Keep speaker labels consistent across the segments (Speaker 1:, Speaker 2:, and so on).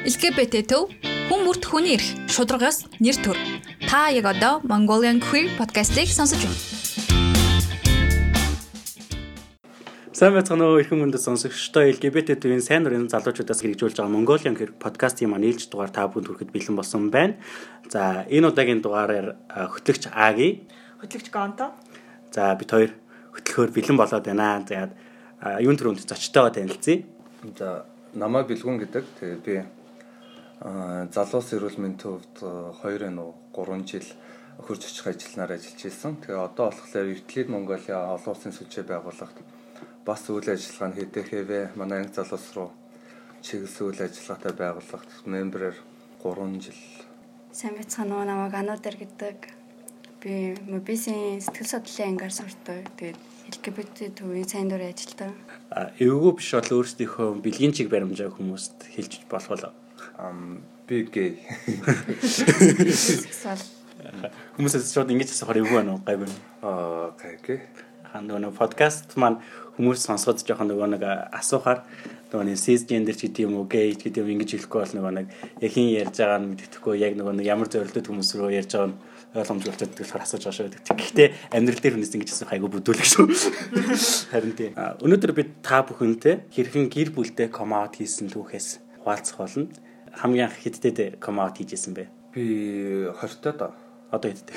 Speaker 1: LGBT төв хүн бүрт хүний эрх шударгаас нэр төр. Та яг одоо Mongolian Queer podcast-ийг сонсож байна.
Speaker 2: Сайн байцгаана уу эрхэм хүндэт сонсогчдоо LGBT төвийн сайн нурын залуучуудаас хэрэгжүүлж байгаа Mongolian Queer podcast-ийн маань ээлж дугаар та бүхэнд хүрэхэд бэлэн болсон байна. За энэ удаагийн дугаараар хөтлөгч Аги,
Speaker 3: хөтлөгч Гонто.
Speaker 2: За бид хоёр хөтлөхөөр бэлэн болоод байна. За юун төрөнд зочтойгоо танилцъя.
Speaker 4: За намайг бэлгүн гэдэг. Тэгээ би залуус эрүүл мэндийн хувьд 2 нөө 3 жил хурж очих ажилнаар ажиллаж исэн. Тэгээ одоо болохоор Евтлид Монголиа олон улсын сүлжээ байгуулагт бас үйл ажиллагаа нь хийдэхээвэ манай анги залуус руу чиглэсэн үйл ажиллагаатай байгуулагт мемберээр 3 жил.
Speaker 5: Сайн байцгаана уу намайг Ануудэр гэдэг. Би мобисын сэтгэл судлалын ангиар сурдаг. Тэгээд LGBT төвийн сайн дурын ажилтан.
Speaker 2: Эвгүй биш бол өөрсдийнхөө бэлгийн чиг баримжааг хүмүүст хэлж болох
Speaker 4: ам би гей.
Speaker 5: Сексуал.
Speaker 2: Хүмүүсээс шууд ингэж асуухаар эвгүй байна уу? Гайгүй.
Speaker 4: Аа, гей.
Speaker 2: Хан нөгөө подкаст маань хүмүүс сонсоход жоохон нөгөө нэг асуухаар нөгөө нэг cisgender ч гэдэг юм уу, gay ч гэдэг юм ингэж хэлэхгүй бол нөгөө нэг яг хин ярьж байгаа нь мэддэхгүй яг нөгөө нэг ямар зорилттой хүмүүс рүү ярьж байгаа нь ойлгомжтой болохоор асууж байгаа шүү. Гэхдээ амьдрал дээр хүнээс ингэж асуух айгүй бүдүүлэх шүү. Харин тийм. Өнөөдөр бид та бүхэнтэй хэрхэн гэр бүлтэй комаут хийсэн түүхээс хуваалцах болно хамгийн анх хэдтэй ком аут хийжсэн бэ?
Speaker 4: Би 20 таа да.
Speaker 2: Одоо хэдтэй?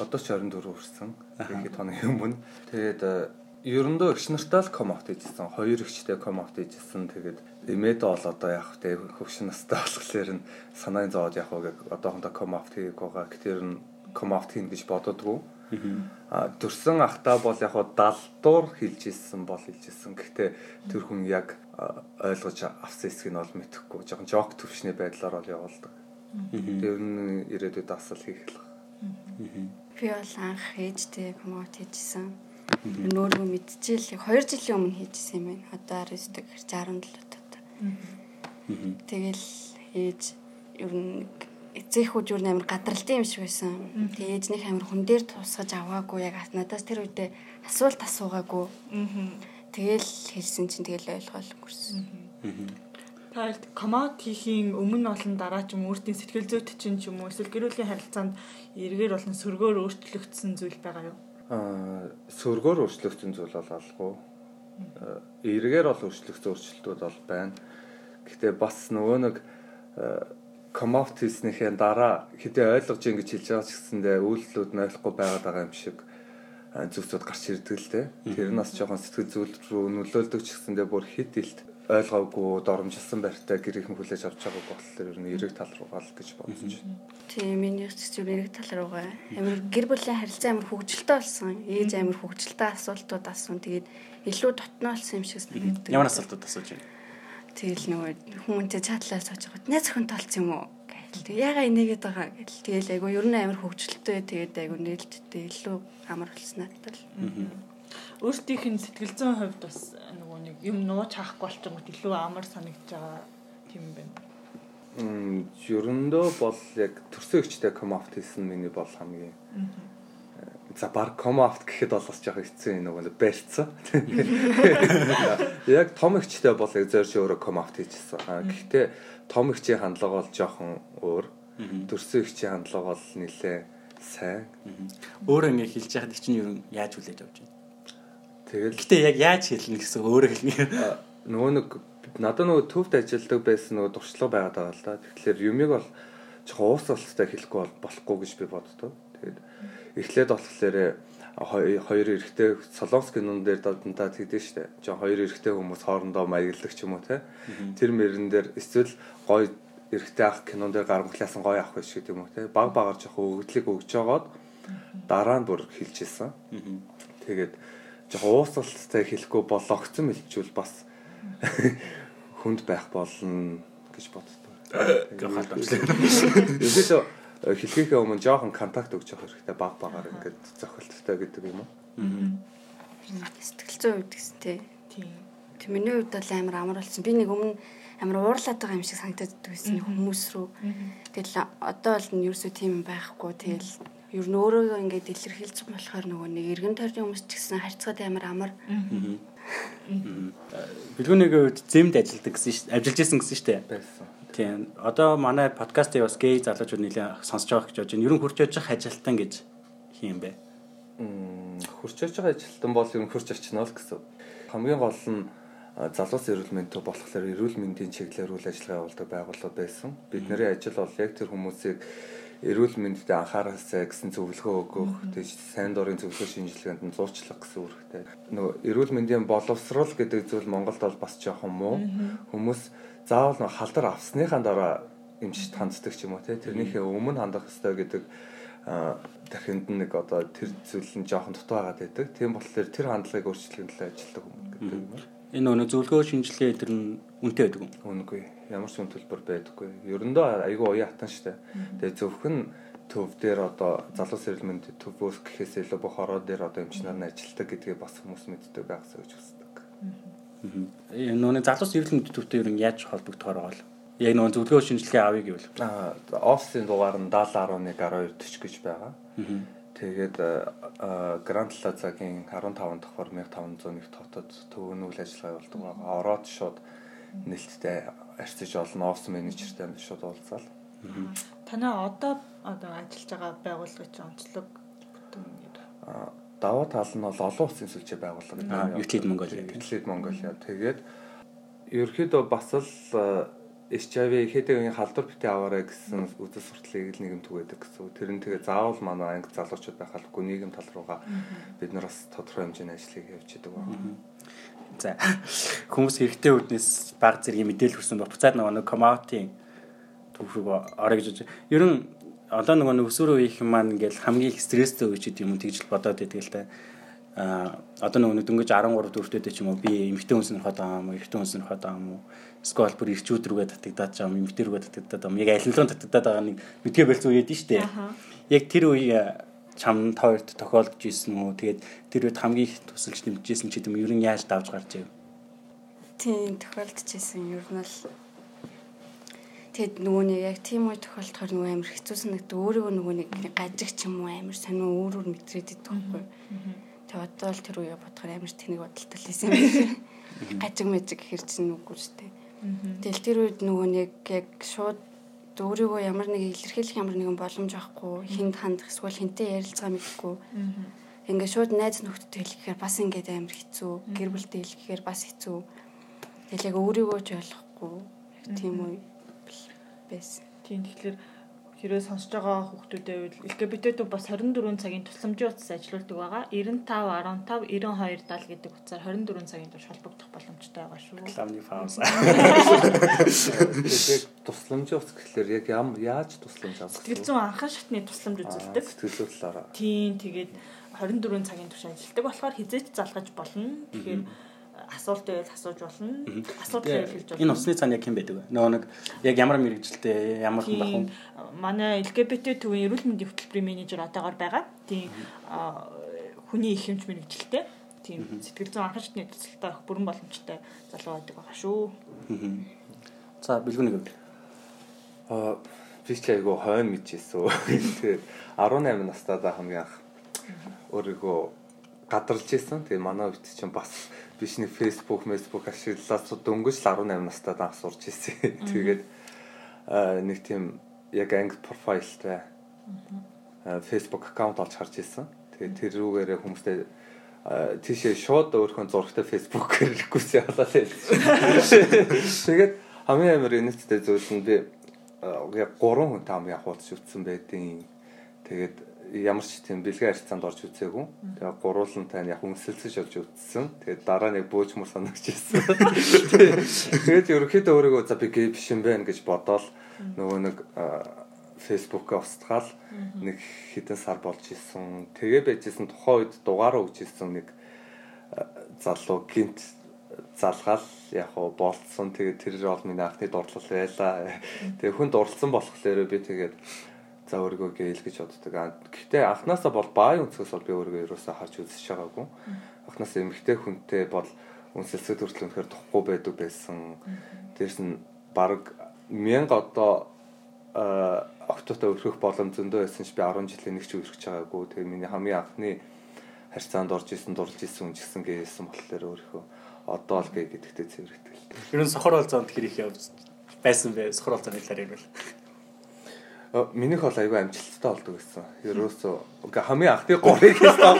Speaker 4: Одоо ч 24 хүрсэн. Тэгэхэд тооны өмнө. Тэгээд э, ерөндөө эгч нартай л ком аут хийжсэн. Хоёр эгчтэй ком аут хийжсэн. Тэгээд эмээд бол одоо яг тэ хөвшин настай болохоор нь санааны зовоод яг гоо одоохондоо ком аут хийх байгаа. Гэтэр нь ком аут хийн гэж бододгоо. А төрсөн ахтаа бол яг далдуур хилж ирсэн бол хилж ирсэн. Гэхдээ тэр хүн яг ойлгож авсан хэсгийг нь бол мэдэхгүй. Жохон жок төвшний байдлаар бол явуулдаг. Тэр нь ирээдүйд асал хийх л.
Speaker 5: Би бол анх ээжтэй коммут хийжсэн. Нөөргөө мэдчихэл 2 жилийн өмнө хийжсэн юм байна. Одоо 19 67 удаа. Тэгэл ээж ер нь эцэхүүд юу нээр гадралтай юм шиг байсан. Тэгээ ээжнийх амир хүн дээр тусгаж аваагүй яг надаас тэр үедээ асуулт асуугаагүй. Тэгэл хэлсэн чинь тэгэл ойлгоол өнгөрсөн.
Speaker 3: Та коммат хийхийн өмнө болон дараа ч юм өөртөө сэтгэл зүйт чинь ч юм уу эсвэл гэр бүлийн харилцаанд эргээр болон сөргөөр өөрчлөгдсөн зүйл байгаа юу?
Speaker 4: Аа сөргөөр өөрчлөгдсөн зүйл бол алгүй. Эргээр бол өөрчлөгдсөн өөрчлөлтүүд бол байна. Гэхдээ бас нөгөө нэг коммаут хийснийхээ дараа хэдий ойлгож ингэж хэлж байгаа ч гэсэндээ үйлдэлүүд нь ойлгохгүй байгаад байгаа юм шиг зүйлсүүд гарч ирдэг л дээ. Тэр нь бас жоохон сэтгэл зүйл рүү нөлөөлдөг ч гэсэндээ бүр хит илт ойлгоогүй доромжилсан байртай гэр их хүлээж авч байгааг болохоор ер нь эрэг тал руугаа л гэж байна.
Speaker 5: Тийм миний зөв эрэг тал руугаа. Амир гэр бүлийн харилцаа амир хөвгөлтэй болсон. Ээж амир хөвгөлтэй асуултууд асуун. Тэгээд илүү дотноолсон юм шиг
Speaker 2: санагддаг. Ямар асуултууд асууж байна?
Speaker 5: Тэгэл нөгөө хүмүүнтэй чатлаа сууж байгаа. Найз охин толцсон юм уу? Тэгэл яга инээгээд байгаа гэл. Тэгэл айгу ер нь амар хөвгчлөлтөө тэгээд айгу нээлттэй илүү амар болсон надад л.
Speaker 3: Өөртөөх нь сэтгэл зүйн хувьд бас нөгөө нэг юм нууж хаахгүй болчихгоо илүү амар санагдаж байгаа тийм байна.
Speaker 4: Мм ерөндөө бол яг төрсөн өгчтэй комафт хийсэн миний бол хамгийн За баг комафт гэхэд бол бас жоох хэцүү юм нөгөө барьцсан. Яг том ихчтэй бол яг зорж өөрөө комафт хийчихсэн. Гэхдээ том ихчийн хандлага бол жоохон өөр. Төрсөн ихчийн хандлага бол нэлээ сайн.
Speaker 2: Өөрөө ингэ хэлж яхад чинь юу яаж хүлээж авч байна?
Speaker 4: Тэгэл.
Speaker 2: Гэтэ яг яаж хэлнэ гэсэн өөрөө хэлнэ.
Speaker 4: Нөгөө нэг надад нөгөө төвд ажилладаг байсан нөгөө дуршлаг байгаад байгаа л да. Тэгэхээр юмыг бол жоохон уус уулцтай хэлэхгүй болохгүй гэж би боддоо. Тэгээд эхлээд болохоор хоёр эрэгтэй солонгос кинон дээр дадантаа тэгдэж штэ. Жон хоёр эрэгтэй хүмүүс хоорондоо маяглагч юм уу те. Тэр мөрөн дээр эсвэл гой эрэгтэй ах кинон дээр гарамглаасан гой ах биш гэдэг юм уу те. Баг багаар жоохон өгдлийг өгж жагаад дараа нь бүр хэлчихсэн. Тэгээд жоохон уусалттай хэлэхгүй болгоцсон мэлчүүл бас хүнд байх болно гэж боддог.
Speaker 2: Гэх хатамжлаа.
Speaker 4: Ерөөсөө хэлхийнхээ өмнө жоохон контакт өгч явах хэрэгтэй баг багаар ингээд зохилттой гэдэг юм уу?
Speaker 5: Аа. Сэтгэл зүйн үед гэсэн тий. Тийм. Тэг миний хувьд бол амар амар болсон. Би нэг өмнө амар уурлаад байгаа юм шиг санагдаад байсан хүмүүс рүү. Тэгэл одоо бол нь ерөөсөө тийм байхгүй. Тэгэл ер нь өөрөө ингээд илэрхийлж болохоор нөгөө нэг эргэн тойрны хүмүүс ч гэсэн харьцаад амар амар.
Speaker 2: Билгүүнийг үед зэмд ажилладаг гэсэн шүү дээ. Ажиллаж исэн гэсэн шүү дээ.
Speaker 4: Байсан.
Speaker 2: Тийм. Одоо манай подкастыг бас гей залуучууд нэлээд сонсож байгаа гэж бодож байна. Ер нь хурж очих ажилтан гэж хийм бэ?
Speaker 4: Мм хурц очиж байгаа ажилтан бол ер нь хурц очино л гэсэн. Хамгийн гол нь залуус эрүүл мэндтэй болохоор эрүүл мэндийн чиглэлээр үйл ажиллагаа явуулдаг байгууллага байсан. Бидний ажил бол яг тэр хүмүүсийг эрүүл мэндэд анхаараасаа гэсэн зөвлөгөө өгөх, тийш сайн дурын зөвлөгөө шинжилгээнд нь зурчлах гэсэн үүрэгтэй. Нөгөө эрүүл мэндийн боловсрол гэдэг зүйл Монголд бол бас жоохон муу. Хүмүүс заавал нөгөө халдвар авсныхаа дараа эмчт ханддаг ч юм уу те тэрнийхээ өмнө хандах ёстой гэдэг тархинд нэг одоо тэр зүйл нь жоохон дутуу байгаад байдаг. Тийм болохоор тэр хандлагыг өөрчлөхийн төлөө ажилладаг хүмүүс гэдэг юм.
Speaker 2: Энэ өнөө зөвлөгөө шинжилгээ тэр нь үнэтэй байдаг юм.
Speaker 4: Үнэгүй. Ямар ч үн төлбөр байдаггүй. Ерөндөө айгүй уян хатан штэ. Тэгээ зөвхөн төв дээр одоо залуус эрүүл мэндийн төвөөс гэхээс илүү бүх ороо дээр одоо эмч нар нь ажилтдаг гэдгийг бас хүмүүс мэддэг байгаасаа гэж хүсдэг.
Speaker 2: Энэ нөгөө залуус эрүүл мэндийн төвтэй ер нь яаж холбогдохоор байгаа вэ? Яг нөгөө зөвлөгөө шинжилгээ авъя гэвэл.
Speaker 4: Аа офисын дугаар нь 70 11 12 40 гэж байгаа. Тэгээд Гранд Плазагийн 15 дахь формыг 501 хотод төвөн үйл ажиллагаа явуулдаг байгаа. Ороод шууд нэлттэй арчиж олно офис менежертэй шууд уулзаал.
Speaker 3: Танай одоо одоо ажиллаж байгаа байгууллагын онцлог бүтэн юм.
Speaker 4: Аа даваа тал нь бол олон улсын сүлжээ байгууллага гэдэг.
Speaker 2: Euclid Mongolia.
Speaker 4: Euclid Mongolia. Тэгээд ерөөхдөө бас л HIV хэдийн халдвар битээ аваарай гэсэн үзэл сурталыг л нийгэм түгээдэг гэсэн. Тэр нь тэгээ заавал манай анги залуучууд байхалгүй нийгэм тал руугаа бид нар бас тодорхой хэмжээний ажлыг явж идэг байна.
Speaker 2: За хүмүүс хэрэгтэй үднээс баг зэргийн мэдээлэл хүрсэн ба буцаад нөгөө нэг комаутийн төв рүү орё гэж. Ер нь одоо нөгөө нэг өсвөр үеийнх маань ингээл хамгийн их стресстэй үе ч гэдэг юм тэгж л бодоод байдаг л та. А одоо нөгөө дөнгөж 13 дөрөвтэй ч юм уу би эмэгтэй хүн сонирхоод байгаа юм уу, эрэгтэй хүн сонирхоод байгаа юм уу? Скол бүр ирчүүд рүүгээ татагдаад байгаа юм, эмэгтэй рүүгээ татагдаад байгаа юм. Яг руу татагдаад байгаа нэг мэдгээ болцсон үед нь штэ. Яг тэр үе чамд хоёрт тохиолдож исэн үү? Тэгээд тэр үед хамгийн их тусалж дэмжижсэн ч гэдэм ер нь яаж давж гарч ив?
Speaker 5: Тийм тохиолдчихсэн ер нь л Тэгэд нөгөө нэг яг тийм үе тохиолдохоор нөгөө амар хэцүүсэн нэгт өөрийгөө нөгөө нэг гажиг ч юм уу амар сонио өөр өөр мэдрээд идэх байхгүй. Тэгээ одоо л тэр үе бодохоор амар тэнэг бодолтой л байсан юм. Гажиг мэжиг гэхэр чинь үгүй шүү дээ. Тэгэл тэр үед нөгөө нэг яг шууд өөрийгөө ямар нэг илэрхийлэх ямар нэгэн боломж авахгүй хинд хандах эсвэл хинтээ ярилцгаа мэдхгүй. Ингээ шууд найз нөхдөд хэлэхээр бас ингээд амар хэцүү. Гэр бүлдээ хэлэхээр бас хэцүү. Тэгэл яг өөрийгөө ч ойлгохгүй тийм үе байсан.
Speaker 3: Тийм тэгэхээр хэрэг сонсож байгаа хүүхдүүдээ үед LGBT бас 24 цагийн тусламжийн утас ажилладаг байгаа. 95 15 92 70 гэдэг утсаар 24 цагийн турш холбогдох боломжтой байгаа шүү.
Speaker 2: Рекламны фаус.
Speaker 4: Тэгээд тусламжийн утас гэхэлэр яг яаж тусламж авах
Speaker 3: Сэтгэл зүйн анхан шатны тусламж үзүүлдэг.
Speaker 4: Сэтгэл зүйн талаараа.
Speaker 3: Тийм тэгээд 24 цагийн турш ажилладаг болохоор хизээч залгаж болно. Тэгэхээр асуулт байвал асууж болно. Асуудал хэлж болно.
Speaker 2: Энэ усны цаана яг хэн байдаг вэ? Нөгөө нэг яг ямар мэрэгжилтэй ямар хүн байх вэ?
Speaker 3: Манай LGBT төвийн эрүүл мэндийн хөтөлбөрийн менежер одоогоор байгаа. Тийм хүний их хэмж мэрэгжилтэй. Тийм сэтгэл зүйн анхан шатны төсөлтөй авах бүрэн боломжтой залуу байдаг байгаа шүү.
Speaker 2: За бэлгүнийг өгөө.
Speaker 4: Аа би ч айгу хойно мэдчихсэн. Тэгээд 18 настай да хамгийн анх өөрийгөө гадарлаж исэн. Тэгээд манай үед чинь бас биш нэг Facebook, Facebook ашиглаад дөнгөж л 18 настай анх сурч исэн. Тэгээд аа, нэг тийм яг анги профайлтай аа, Facebook аккаунт олж харж исэн. Тэгээд тэр рүүгээрээ хүмүүстэй аа, тийшээ шууд өөрхөн зурагтай Facebook-ээр реквест явуулаад байлаа. Тэгээд хамгийн амар инээдтэй зүйл нь би яг 3 хүнтэй хамгийн хуудас үтсэн байдیں۔ Тэгээд ямар ч тийм бэлгийн харилцаанд орж үзээгүй. Тэгээ гуруулантай нь яг үнсэлцэж олж үзсэн. Тэгээд дараа нэг бөөчмөр санагч ирсэн. Тэгээд ерөөхдөө өөрийгөө за би гей биш юм байна гэж бодоол нөгөө нэг фэйсбүүкээ устгаал нэг хэдэн сар болж исэн. Тэгээ байжсэн тухайн үед дугаараа өгч исэн нэг залуу гинт залгаал яг хоо болцсон. Тэгээд тэр бол миний анхны дурдлал байлаа. Тэгээ хүн дурлцсан болохоор би тэгээд за өөрийгөө гээл гэж боддог. Гэхдээ анханасаа бол баай өнцгөөс бол би өөрийгөө ерөөсөө харж үзэж байгаагүй. Анханасаа эмэгтэй хүнтэй бол үнсэлцэд хүртэл үнэхээр тухгүй байдаг байсан. Дээрс нь баг 1000 одоо октотой өрхөх боломж зөндөө байсан ч би 10 жилийн нэг ч өрхөж байгаагүй. Тэгээ миний хамгийн анхны харьцаанд орж исэн, дурлж исэн, үнжсэн гэсэн болохоор өөрийнхөө одоо л гээ гэдэгтэй цэвэрэгтэй.
Speaker 2: Ер нь сохор бол зонд хэр их явж байсан бэ? Сохор болцооны талаар ярил.
Speaker 4: Э, Минийх бол айгүй амжилттай болдог гэсэн. Ерөөсөө ингээ хамгийн анхны гурыг хэлсэн.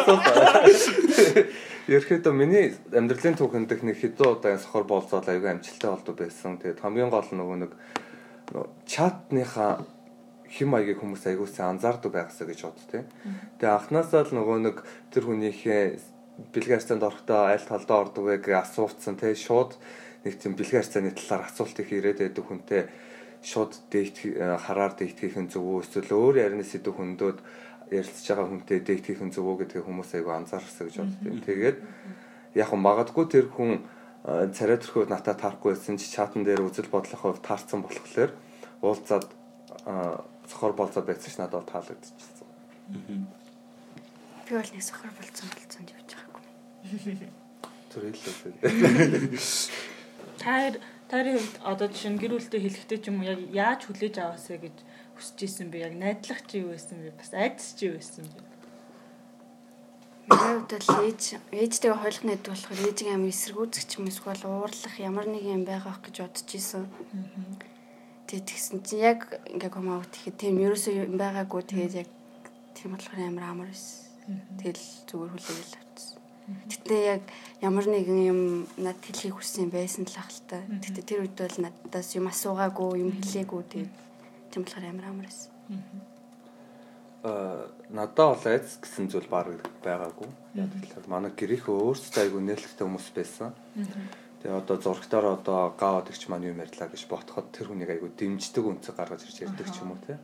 Speaker 4: Ерөөхдөө миний амьдралын түүхэнд дэх нэг хэдэн удаа сохор болцоод айгүй амжилттай болдог байсан. Тэгээд хамгийн гол нь нөгөө нэг чатныхаа хим маягийг хүмүүс айгуусаа анзаардаг байгаасаа гэж бод тээ. Тэгээ анхнаасаа л нөгөө нэг тэр хүнийхээ бэлгийн харьцаанд орохдоо аль талдаа ордог вэ гэж асууцсан тээ. Шууд нэг тийм бэлгийн харьцааны талаар асуулт их ирээд байдаг хүнтэй шууд дээт хараар дээтгэхийн зөв үү эсвэл өөр ярины сэдв хөндөд ярилцж байгаа хүнтэй дээтгэхийн зөв үү гэдгийг хүмүүс айгу анзаарсан гэж боддог. Тэгээд яг магадгүй тэр хүн царай төрхөд натаа таарахгүй байсан ч чатан дээр үзэл бодлохын хувьд таарсан болохоор уулзаад сохор болцоод байсан ч надад таалагдчихсан.
Speaker 5: Би бол нэг сохор болцсон болцсон явж байгаагүй.
Speaker 4: Тэр илүү.
Speaker 3: Таар тарын хувьд одоо жишээ нь гэр бүлтэй хэлэхдээ ч юм уу яг яаж хүлээж аваасаа гэж хүсэж исэн би яг найдлах чи юу байсан бэ? Бас айдас чи юу байсан бэ?
Speaker 5: Миний хувьд бол ээж ээжтэйгээ хойлох найд болохоор ээжийн амиг эсэргүүцэх юм эсвэл уурлах ямар нэг юм байгаах гэж бодож исэн. Тэгээд тэгсэн чинь яг ингээ комаут ихэд тийм ерөөсөө байгаагүй тэгээд яг тийм болохоор амар амар байсан. Тэгэл зүгээр хүлээл авчихсан. Гэтэ яг ямар нэгэн юм над хэлхийг хүссэн байсан л ахaltaа. Гэтэ тэр үед бол надаас юм асуугаагүй, юм хэлээгүй тэгээд тийм болохоор амар амар байсан.
Speaker 4: Аа надад бол айц гэсэн зүйл баг байгаагүй. Яг тэгэхээр манай гэрийнх өөрсдөө айгу нээлттэй хүмүүс байсан. Тэгээ одоо зургатаар одоо гаавд игч маань юм ярьлаа гэж ботход тэр хүнийг айгу дэмждэг үнцэг гаргаж ирж ярьдаг ч юм уу те.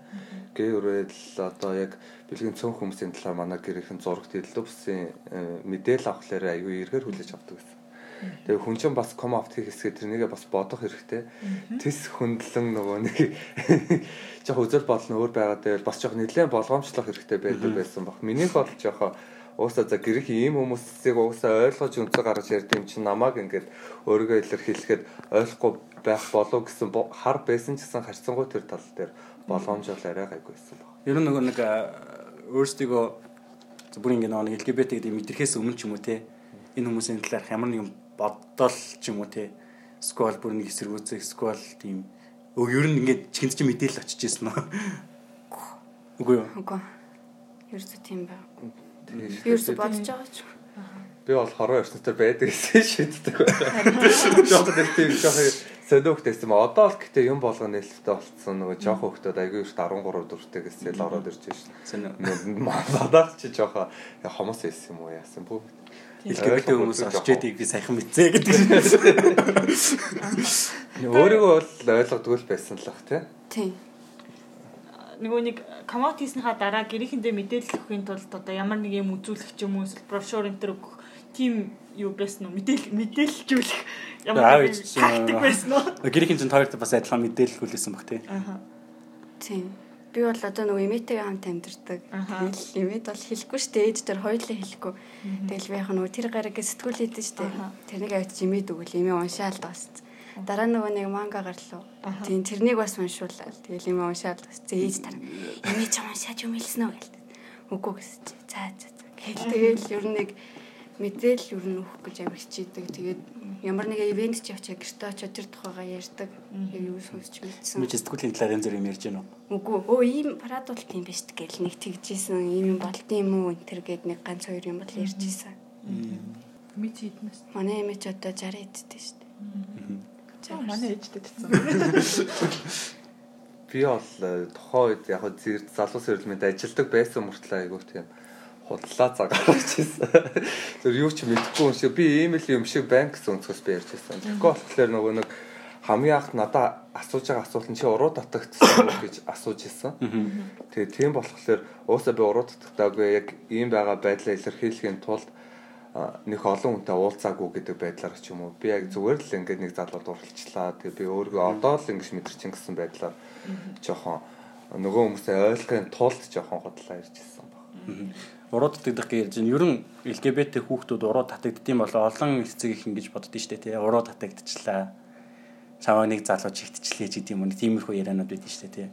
Speaker 4: Гэврэл одоо яг бэлгийн цөөн хүмүүсийн талаар манай гэрийнхэн зурагт илүү бүсийн мэдээлэл авахлаарэ айгу эргээр хүлээж авдаг гэсэн. Тэгээ хүн чинь бас ком авт хийх хэсгээ тэрнийгээ бас бодох хэрэгтэй. Тэс хөндлөн нөгөө нэг жоох үзэл бодол нь өөр байгаад байвал бас жоох нэлээд болгоомжлох хэрэгтэй байдаг байсан баг. Минийх бол жоох уусаа за гэрэх ийм хүмүүсийг уусаа ойлгож үнцэг гаргаж ярьд юм чинь намайг ингээд өөрийгөө илэрхийлэхэд ойлгохгүй байх болов гэсэн хар байсан ч гэсэн харьцангуй тэр тал дээр боломжол арай гайгүй байсан баг.
Speaker 2: Ер нь нөгөө нэг өөрсдийгөө бүр ингэ нэг LGBT гэдэг мэдрэхээс өмнө ч юм уу те энэ хүмүүсийн талаарх ямар нэгэн бодол ч юм уу те сквал бүр нэг эсэргүүцэх сквал тийм өө ер нь ингээд чихэнд чи мэдээлэл очиж ирсэн нөө. Үгүй юу?
Speaker 5: Үгүй. Ерөөсөө тийм байг. Би ерөөсөө бодож байгаа ч.
Speaker 4: Би бол хороо өрснөтөр байдаг гэсэн шийддэг. Жохон тэр тийм жохон сонио хөхтэйсэн юм. Одоо л гэтээ юм болгоо нээлттэй болцсон нөгөө жохон хөхтөд аягүй их 13 дуртай гэсэн л ороод ирж байна. Надад чи жохон хомос байсан юм уу яасан бүү.
Speaker 2: LGBT хүмүүс очиэдийг би саяхан мэдсэ гэдэг.
Speaker 4: Өөрийгөө бол ойлгодгүй л байсан л бах тий.
Speaker 5: Тийм
Speaker 3: нөгөө нэг коммот хийснийхаа дараа гэрээхэндээ мэдээлэл өгөхийн тулд одоо ямар нэг юм үзүүлэх ч юм уу эсвэл брошюр энэ төр өгөх тийм юу байсан уу мэдээл мэдээлэлжүүлэх
Speaker 2: ямар тактик байсан уу гэрээхэн чинь тоёрт бас адилхан мэдээлэл хүлээсэн баг тий
Speaker 5: Аа тийм би бол одоо нөгөө эмээтэйгээ хамт амьдардаг. Тэгэл эмээд бол хэлэхгүй шүү дээ. Ээж дээр хоёулаа хэлэхгүй. Тэгэл би яг нөгөө тэр гараг сэтгүүл хийдэж шүү дээ. Тэрнийг авчиж эмээд өгвөл эмээ уншаал таас. Дараа нөгөө нэг манга гарлуу. Тийм тэрнийг бас уншуулаад тэгэл юм уншаад бас ээж дараа. Эмээ ч уншаад юм хэлсэн үү гэл. Үгүй гэсэн чи. За за за. Тэгэл ер нь нэг мэдээлэл ер нь өгөх гэж амар хичээдэг. Тэгээд ямар нэг ивент ч явчаа гэртээ очиод тэр тухайгаа ярьдаг. Юу сонсч мэдсэн.
Speaker 2: Мэж сэтгүүлийн талаар энэ зэрэг юм ярьж байна уу?
Speaker 5: Үгүй. Өө ийм парад болт юм биш гэл нэг тэгжсэн. Ийм юм болт юм уу энэ тэр гээд нэг ганц хоёр юм бол ярьжсэн.
Speaker 3: Мэд хийднэс.
Speaker 5: Манай эмээч одоо 60 эдтэй шүү дээ.
Speaker 3: За манай ээжтэй тэтсэн.
Speaker 4: Би бол тухайн үед яг зэрэг залуус эрдэмэд ажилдаг байсан мөртлөө айгуу тийм худлаа цагаарч ирсэн. Зөв юу ч мэдэхгүй юм шиг би ийм л юм шиг банк гэсэн өнцгөөс би ярьж байсан. Тэгэхгүй болохоор нөгөө нэг хамгийн анх надаа асууж байгаа асуулт нь чи уруу татагдсан уу гэж асууж ирсэн. Тэгээ тийм болохоор уусаа би уруу татагдаагүй яг ийм байгаа байдлаа илэрхийлэхийн тулд нэг олон хүнтэй уулзаагүй гэдэг байдлаар ч юм уу би яг зүгээр л ингээд нэг залууд уралчлаа тэгээ би өөрийгөө одоо л ингэж мэдэрчин гэсэн байдлаар жоохон нөгөө хүмүүсээ ойлгохын тулд жоохон худлаа иржсэн баг.
Speaker 2: Уруу татагдах гэж ярьж байна. Ер нь LGBT хүүхдүүд уруу татагддсан болоо олон эцэг их ингэж боддоо штэ тий. Уруу татагдчихлаа. Чамаа нэг залуу чигтчлээ ч гэдэг юм уу. Тиймэрхүү ярианууд байдсан штэ тий.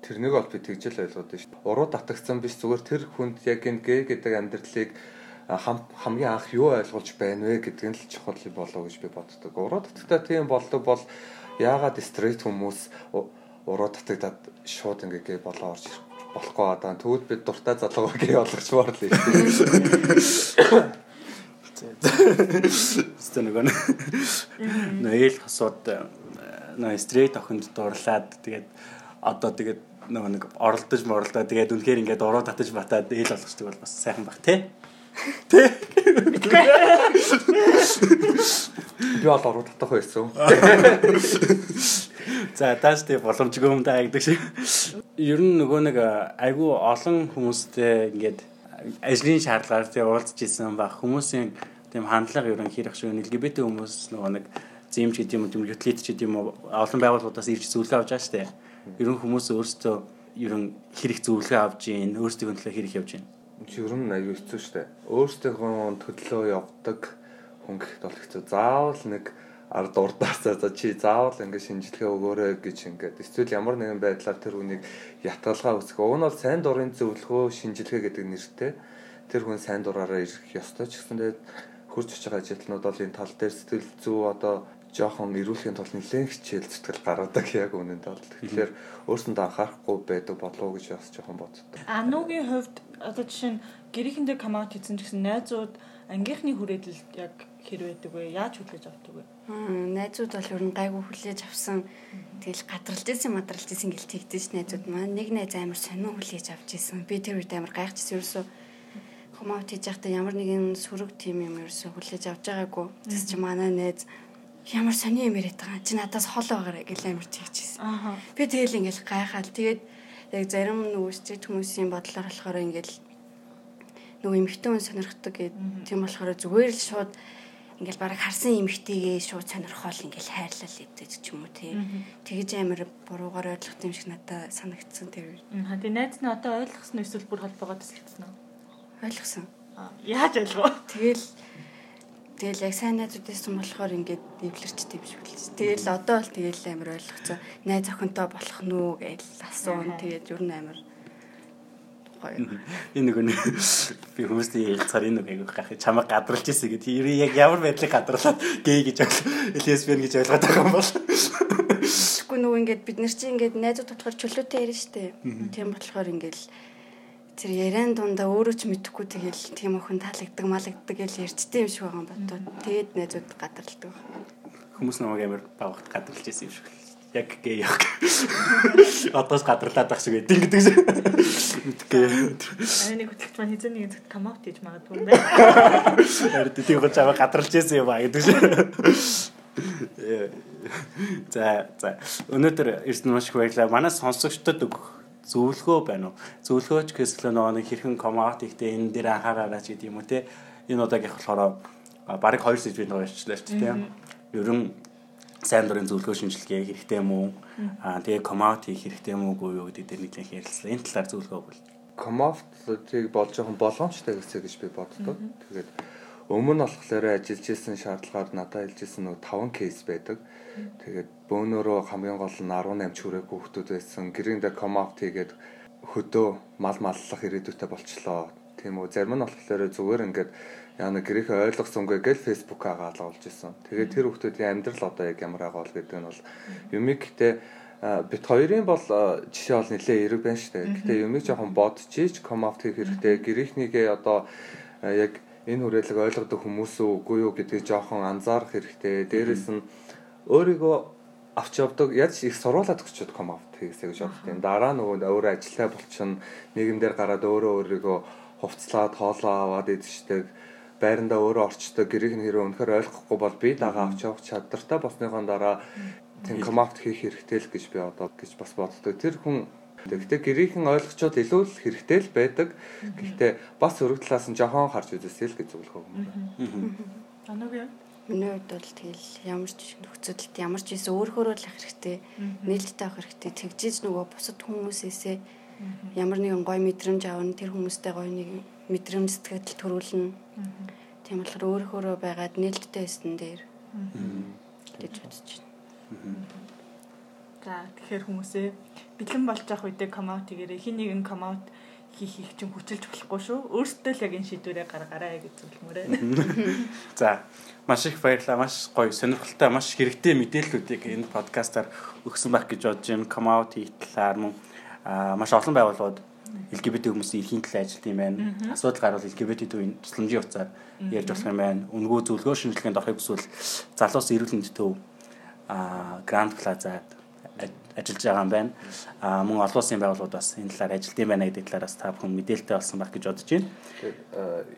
Speaker 4: Тэрнийг бол би тэгжэл ойлгоод шүү. Уруу татагдсан биш зүгээр тэр хүнд яг энэ гей гэдэг амьдралыг хамгийн анх юу ойлгуулж байна вэ гэдэг нь л чухал болов гэж би боддог. Уруу татгатаа тийм болдог бол яагаад стрейт хүмүүс уруу татагдаад шууд ингээ болоо орж болохгүй одоо тэгвэл бид дуртай залуугаа гээ олгочмоор л юм.
Speaker 2: Стэн нөгөө нөөл хасууд нөө стрейт охинд дурлаад тэгээд одоо тэгээд нөгөө нэг оролдож моролдоо тэгээд үнэхээр ингээд уруу татаж батаад ээл болгочдөг бол бас сайхан баг тий. Тий.
Speaker 4: Би бол уруу татах байсан.
Speaker 2: За тааш тий боломжгүй юм даа гэдэг шиг. Ер нь нөгөө нэг айгүй олон хүмүүстэй ингээд ажлын шаардлагаар тий уулзж исэн баг хүмүүсийн тийм хандлага ер нь хэрэг шиг LGBT хүмүүс нөгөө нэг зэмж гэдэг юм ютлит ч гэдэг юм уу олон байгууллагуудаас ирж зөвлөгөө авч байгаа штэ. Ер нь хүмүүс өөрсдөө ер нь хэрэг зөвлөгөө авж гин, өөрсдийн төлөө хэрэг явж гин.
Speaker 4: Ер нь аюу хэцүү штэ. Өөрсдийнхөө төлөө явдаг хүн гэхэд бол хэцүү. Заавал нэг ард урдаасаа за чи заавал ингэ шинжилгээ өгөөрэй гэж ингээд эсвэл ямар нэгэн байдлаар тэр хүнийг ятгалгаа үүсгэх. Уг нь бол сайн дурын зөвлөгөө шинжилгээ гэдэг нэртэй тэр хүн сайн дураараа ирэх ёстой ч гэсэндээ хурж очиж байгаа ажилтнууд бол энэ тал дээр сэтгэл зүй одоо жоохон ирүүлэхийн тулд нэлээд хичээл зүтгэл гаргадаг яг үнэндээ бол тэгэхээр өөрсөндөө анхаарахгүй байдаг болов уу гэж бас жоохон боддог.
Speaker 3: Анугийн хувьд одоо жишээ нь гэрийнхэндээ камаут хийсэн гэсэн найзууд ангийнхны хүрээлэлд яг хэр байдаг вэ? Яаж хүлээж авдаг вэ?
Speaker 5: найзууд бол ер нь гайгүй хүлээж авсан. Тэгэл гадралж исэн мадралж исэн гэл тэгдэж найзууд маань нэг найз амар сонио хүлээж авч исэн. Би тэр үед амар гайхчихсан ерөөсөө комаут хийж байхдаа ямар нэгэн сүрэг тим юм ерөөсөө хүлээж авч байгаагүй. Тэс чи манай найз ямар сонио юм яриад байгаа. Чи надаас хол байгаарэ гэл амар тэгчихсэн. Би тэгэл ингээл гайхаал. Тэгээд яг зарим стрит хүмүүсийн бодлоор болохоор ингээл нөгөө эмхтэн хүн сонирхдаг гэдэг. Тийм болохоор зүгээр л шууд ингээл бараг харсан эмхтэйгээ шууд сонирхол ингээл хайрлал идэж ч юм уу тий. Тэгэж амар буруугаар ойлгох юм шиг надад санагдсан тэр.
Speaker 3: Аа тий найз нь одоо ойлгосон эсвэл бүр холбоогоо төсөлдсөн үү?
Speaker 5: Ойлгосон.
Speaker 3: Яаж ойлгов?
Speaker 5: Тэгэл Тэгэл яг сайн найзуудсан болохоор ингээд эвлэрчтэй юм шиг л. Тэгэл одоо л тэгэл амар ойлгоцоо. Найз охинтой болох нь үү гэж асуун. Тэгээд ер нь амар
Speaker 2: гоё. Энэ нэг би хүмүүстэй ярилцахаар энэ нэг айгуу гахи чамайг гадралж ирсэн гэдэг. Нь яг ямар байдлыг гадруулаад гей гэж лесбиан гэж ойлгоод байгаа юм бол.
Speaker 5: Тэгэхгүй нөгөө ингээд бид нар чинь ингээд найзууд тутахаар чөлөөтэй ярина штэ. Тийм болохоор ингээд тэр яриан дундаа өөрөө ч мэдэхгүй тэгэл тийм охин таалагддаг малагддаг гэж ярьчтэй юм шиг байгаа юм бодоо. Тэгээд найзууд гадралдаг.
Speaker 2: Хүмүүс намайг амар бавхад гадралж ирсэн юм шиг яг гээ яг одоос гадарлаад байх шиг байд гэдэг шиг. Мэдгүй.
Speaker 3: Аа нэг хөтлөгч маань хизээ нэг зөв камаут хийж магадгүй юм байна.
Speaker 2: Харин тийм гоо чамаа гадарлаж ирсэн юм аа гэдэг шиг. За за өнөөдөр эрдэнэ маш их баярлалаа. Манай сонсогчдод өгөх зөвлөгөө байна уу? Зөвлөгөөч гэсэл нөгөө нэг хэрхэн комаут ихтэй энэ дээр анхаараарай ч гэдэг юм уу те. Энэ удаагийнх болохоор бараг 2 сэжвийн байгаа ярьчлаа ч тийм. Ерөн сайн дурын зөвлөгөө шинжилгээ хэрэгтэй юм уу? Аа тэгээ комаут хийх хэрэгтэй юм уугүй юу гэдэг дээр нэгэн ярилцлаа. Энэ талаар зөвлөгөө өгвөл.
Speaker 4: Комаутыг болж жоохон боломжтой гэсэн гэж би боддог. Тэгээд өмнө нь болохоор ажиллаж исэн шаардлагаар надад хэлж исэн нэг 5 кейс байдаг. Тэгээд бөөнөрөө хамгийн гол нь 18 хүрээ хүүхдүүд байсан. Гэрэндээ комаут хийгээд хөдөө мал маллах ирээдүйтэй болчлоо. Тийм үү. Зарим нь болохоор зүгээр ингээд яа нэг гэрээхээ ойлгосонгүй гэж фэйсбુક агаал олж исэн. Тэгээд тэр хүмүүсийн амьдрал одоо яг ямар байгаа бол гэдэг нь бол юмиг гэтээ бит хоёрын бол жишээ бол нэлээ эрэг байна шүү дээ. Гэтэ юмиг жоохон бодчихийч комаут хийх хэрэгтэй. Гэрийнхнийгээ одоо яг энэ хүрээлэг ойлгодог хүмүүс үгүй юу гэдгийг жоохон анзаарах хэрэгтэй. Дээрээс нь өөрийгөө авч явдаг яаж их сурвалаад өгчөөд комаут хийсэ гэж боддог. Дараа нөгөө өөрөө ажиллаа болчихно. Нийгэмдэр гараад өөрөө өөрийгөө хувцлаад хоолоо аваад идчихдэг байрандаа өөрөө орчдог гэрийг нь хэрэг өнөхөр ойлгохгүй бол би дагаа авч явах чадвартай болсныхон дараа тийм комакт хийх хэрэгтэй л гэж би одоо гэж бас боддог. Тэр хүн Гэхдээ гэрийнхэн ойлгочод илүү л хэрэгтэй л байдаг. Гэхдээ бас өрөг талаас нь жохон харж үзээсэй л гэж зөвлөхөө юм байна.
Speaker 3: Анагийн
Speaker 5: Миний хувьд бол тэгэл ямар ч нөхцөлд ямар ч ийсэн өөрөөрөө л ах хэрэгтэй. Нээлттэй авах хэрэгтэй. Тэгжиж нөгөө бусад хүмүүсээсээ ямар нэгэн гой мэдрэмж авна тэр хүмүүстэй гой нэг мэдрэмж сэтгэл төрүүлнэ. Тийм болохоор өөрөөрөө байгаад нээлттэй байсан дээр гэж бодож байна.
Speaker 3: За тэгэхээр хүмүүсээ бэлэн болж явах үедээ комаут хийгээрэй. Хин нэгэн комаут хийх их чинь хүчилж болохгүй шүү. Өөртөө л яг энэ шийдвэрээ гаргаарай гэж зөвлөмөрөө.
Speaker 2: За маш их баярлалаа. Маш гоё, сонирхолтой, маш хэрэгтэй мэдээллүүдийг энэ подкастаар өгсөн байх гэж бодож байна. Come out талаар мөн маш олон байгууллагууд LGBT хүмүүсийн эрхийн төлөө ажилладаг юм байна. Асуудал гарвал LGBT төвийн тусламжийн утсаар ярьж болох юм байна. Үнгүү зөвлөгөө шинжилгээнд орохыг хүсвэл залуус эрүүл мэндийн төв а Grand Plaza-д ажиллаж байгаа юм байна. А мөн олон улсын байгууллагууд бас энэ талаар юм байна гэдэг талаараас та бүхэн мэдээлэлтэй болсон байх гэж бодож байна.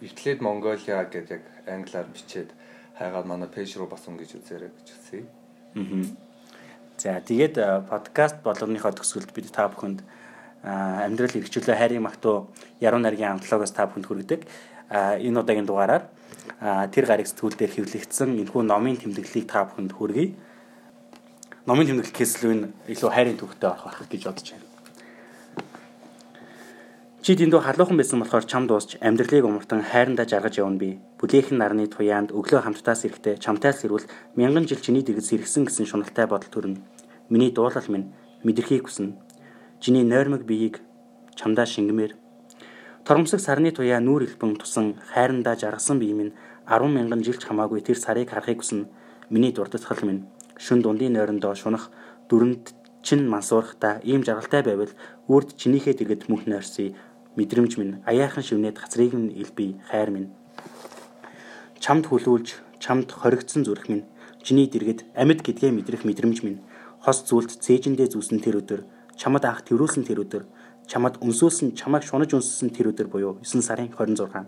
Speaker 4: Эхлээд Mongolia гэж яг англиар бичээд хайгаад манай пэйж руу бас өнгөж үзээрэй гэж хэлсэн.
Speaker 2: Аа. За тэгээд подкаст болгоныхоо төгсгөлд бид та бүхэнд амьдрал эрхчлөө хайрын магтуу яруу найргийн амтлогоос та бүхэнд хүргэдэг. Энэ удаагийн дугаараар тэр гарыг сэтгүүл дээр хэвлэгдсэн энэхүү номын тэмдэглэлийг та бүхэнд хүргэе. Номын тэмдэглэл кэслүүн илүү хайрын төвхтэй орох байх гэж бодож байна. Чи дэндүү халуухан байсан болохоор чам дуусч амьдралыг умартан хайрандаа жаргаж явна би. Бүлээхэн нарны туяанд өглөө хамттаас ирэхдээ чамтай сэрвэл мянган жил чиний дэргэд сэргсэн гэсэн шуналтай бодол төрнө. Миний дуулал минь мэдрэхийг хүснэ. Чиний нойрмог биеийг чамдаа шингэмээр Тормсог сарны туяа нүүр элбэн тусан хайрандаа жаргасан бие минь 10 мянган жилч хамаагүй тэр сарыг харахыг хүснэ. Миний дурдсгал минь шүн дундын нойрондоо шунах дүрэнд чин мансуурахта ийм жаргалтай байвал үрд чинийхээ дэргэд мөнх нойрсыг мэдрэмж минь аяахан шивнээд хацрыг нь илби хайр минь. Чамд хүлүүлж чамд хоригдсон зүрх минь. Чиний дэргэд амьд гэдгээ мэдрэх мэдрэмж минь. Хос зүйлд цээжиндээ зүүсэн тэр өдөр чамд анх тэрүүлсэн тэр өдөр чамд өнсөөсөн чамайг шунаж өнссөн тэр өдөр буюу 9 сарын 26.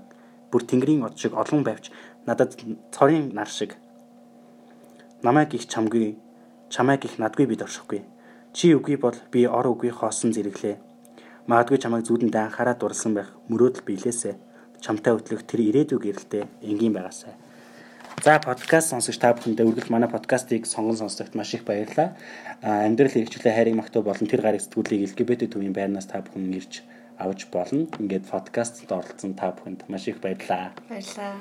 Speaker 2: Бүр тэнгэрийн од шиг олон байвч надад цорын нар шиг намайг их чамгүй чамайг их надгүй бид оршихгүй чи үгүй бол би ор үгүй хоосон зэрэглээ магадгүй чамайг зүудэндээ анхаараад дурлсан байх мөрөөдөл биелээсэ чамтай хөтлөх тэр ирээдүг гэрэлтэй энгийн байгаасай За подкаст сонсогч та бүхэндээ үргэлж манай подкастыг сонгон сонсдогт маш их баярлалаа. Амьдрал хэрэгчлээ хайрыг магтуу болон тэр гарыг сэтгүүлийг LGBT төвийн байрнаас та бүхэн ирж авч болно. Ингээд подкастт оролцсон та бүхэнд маш их баярлалаа.
Speaker 5: Баярлалаа.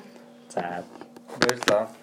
Speaker 2: За
Speaker 4: Баярлалаа.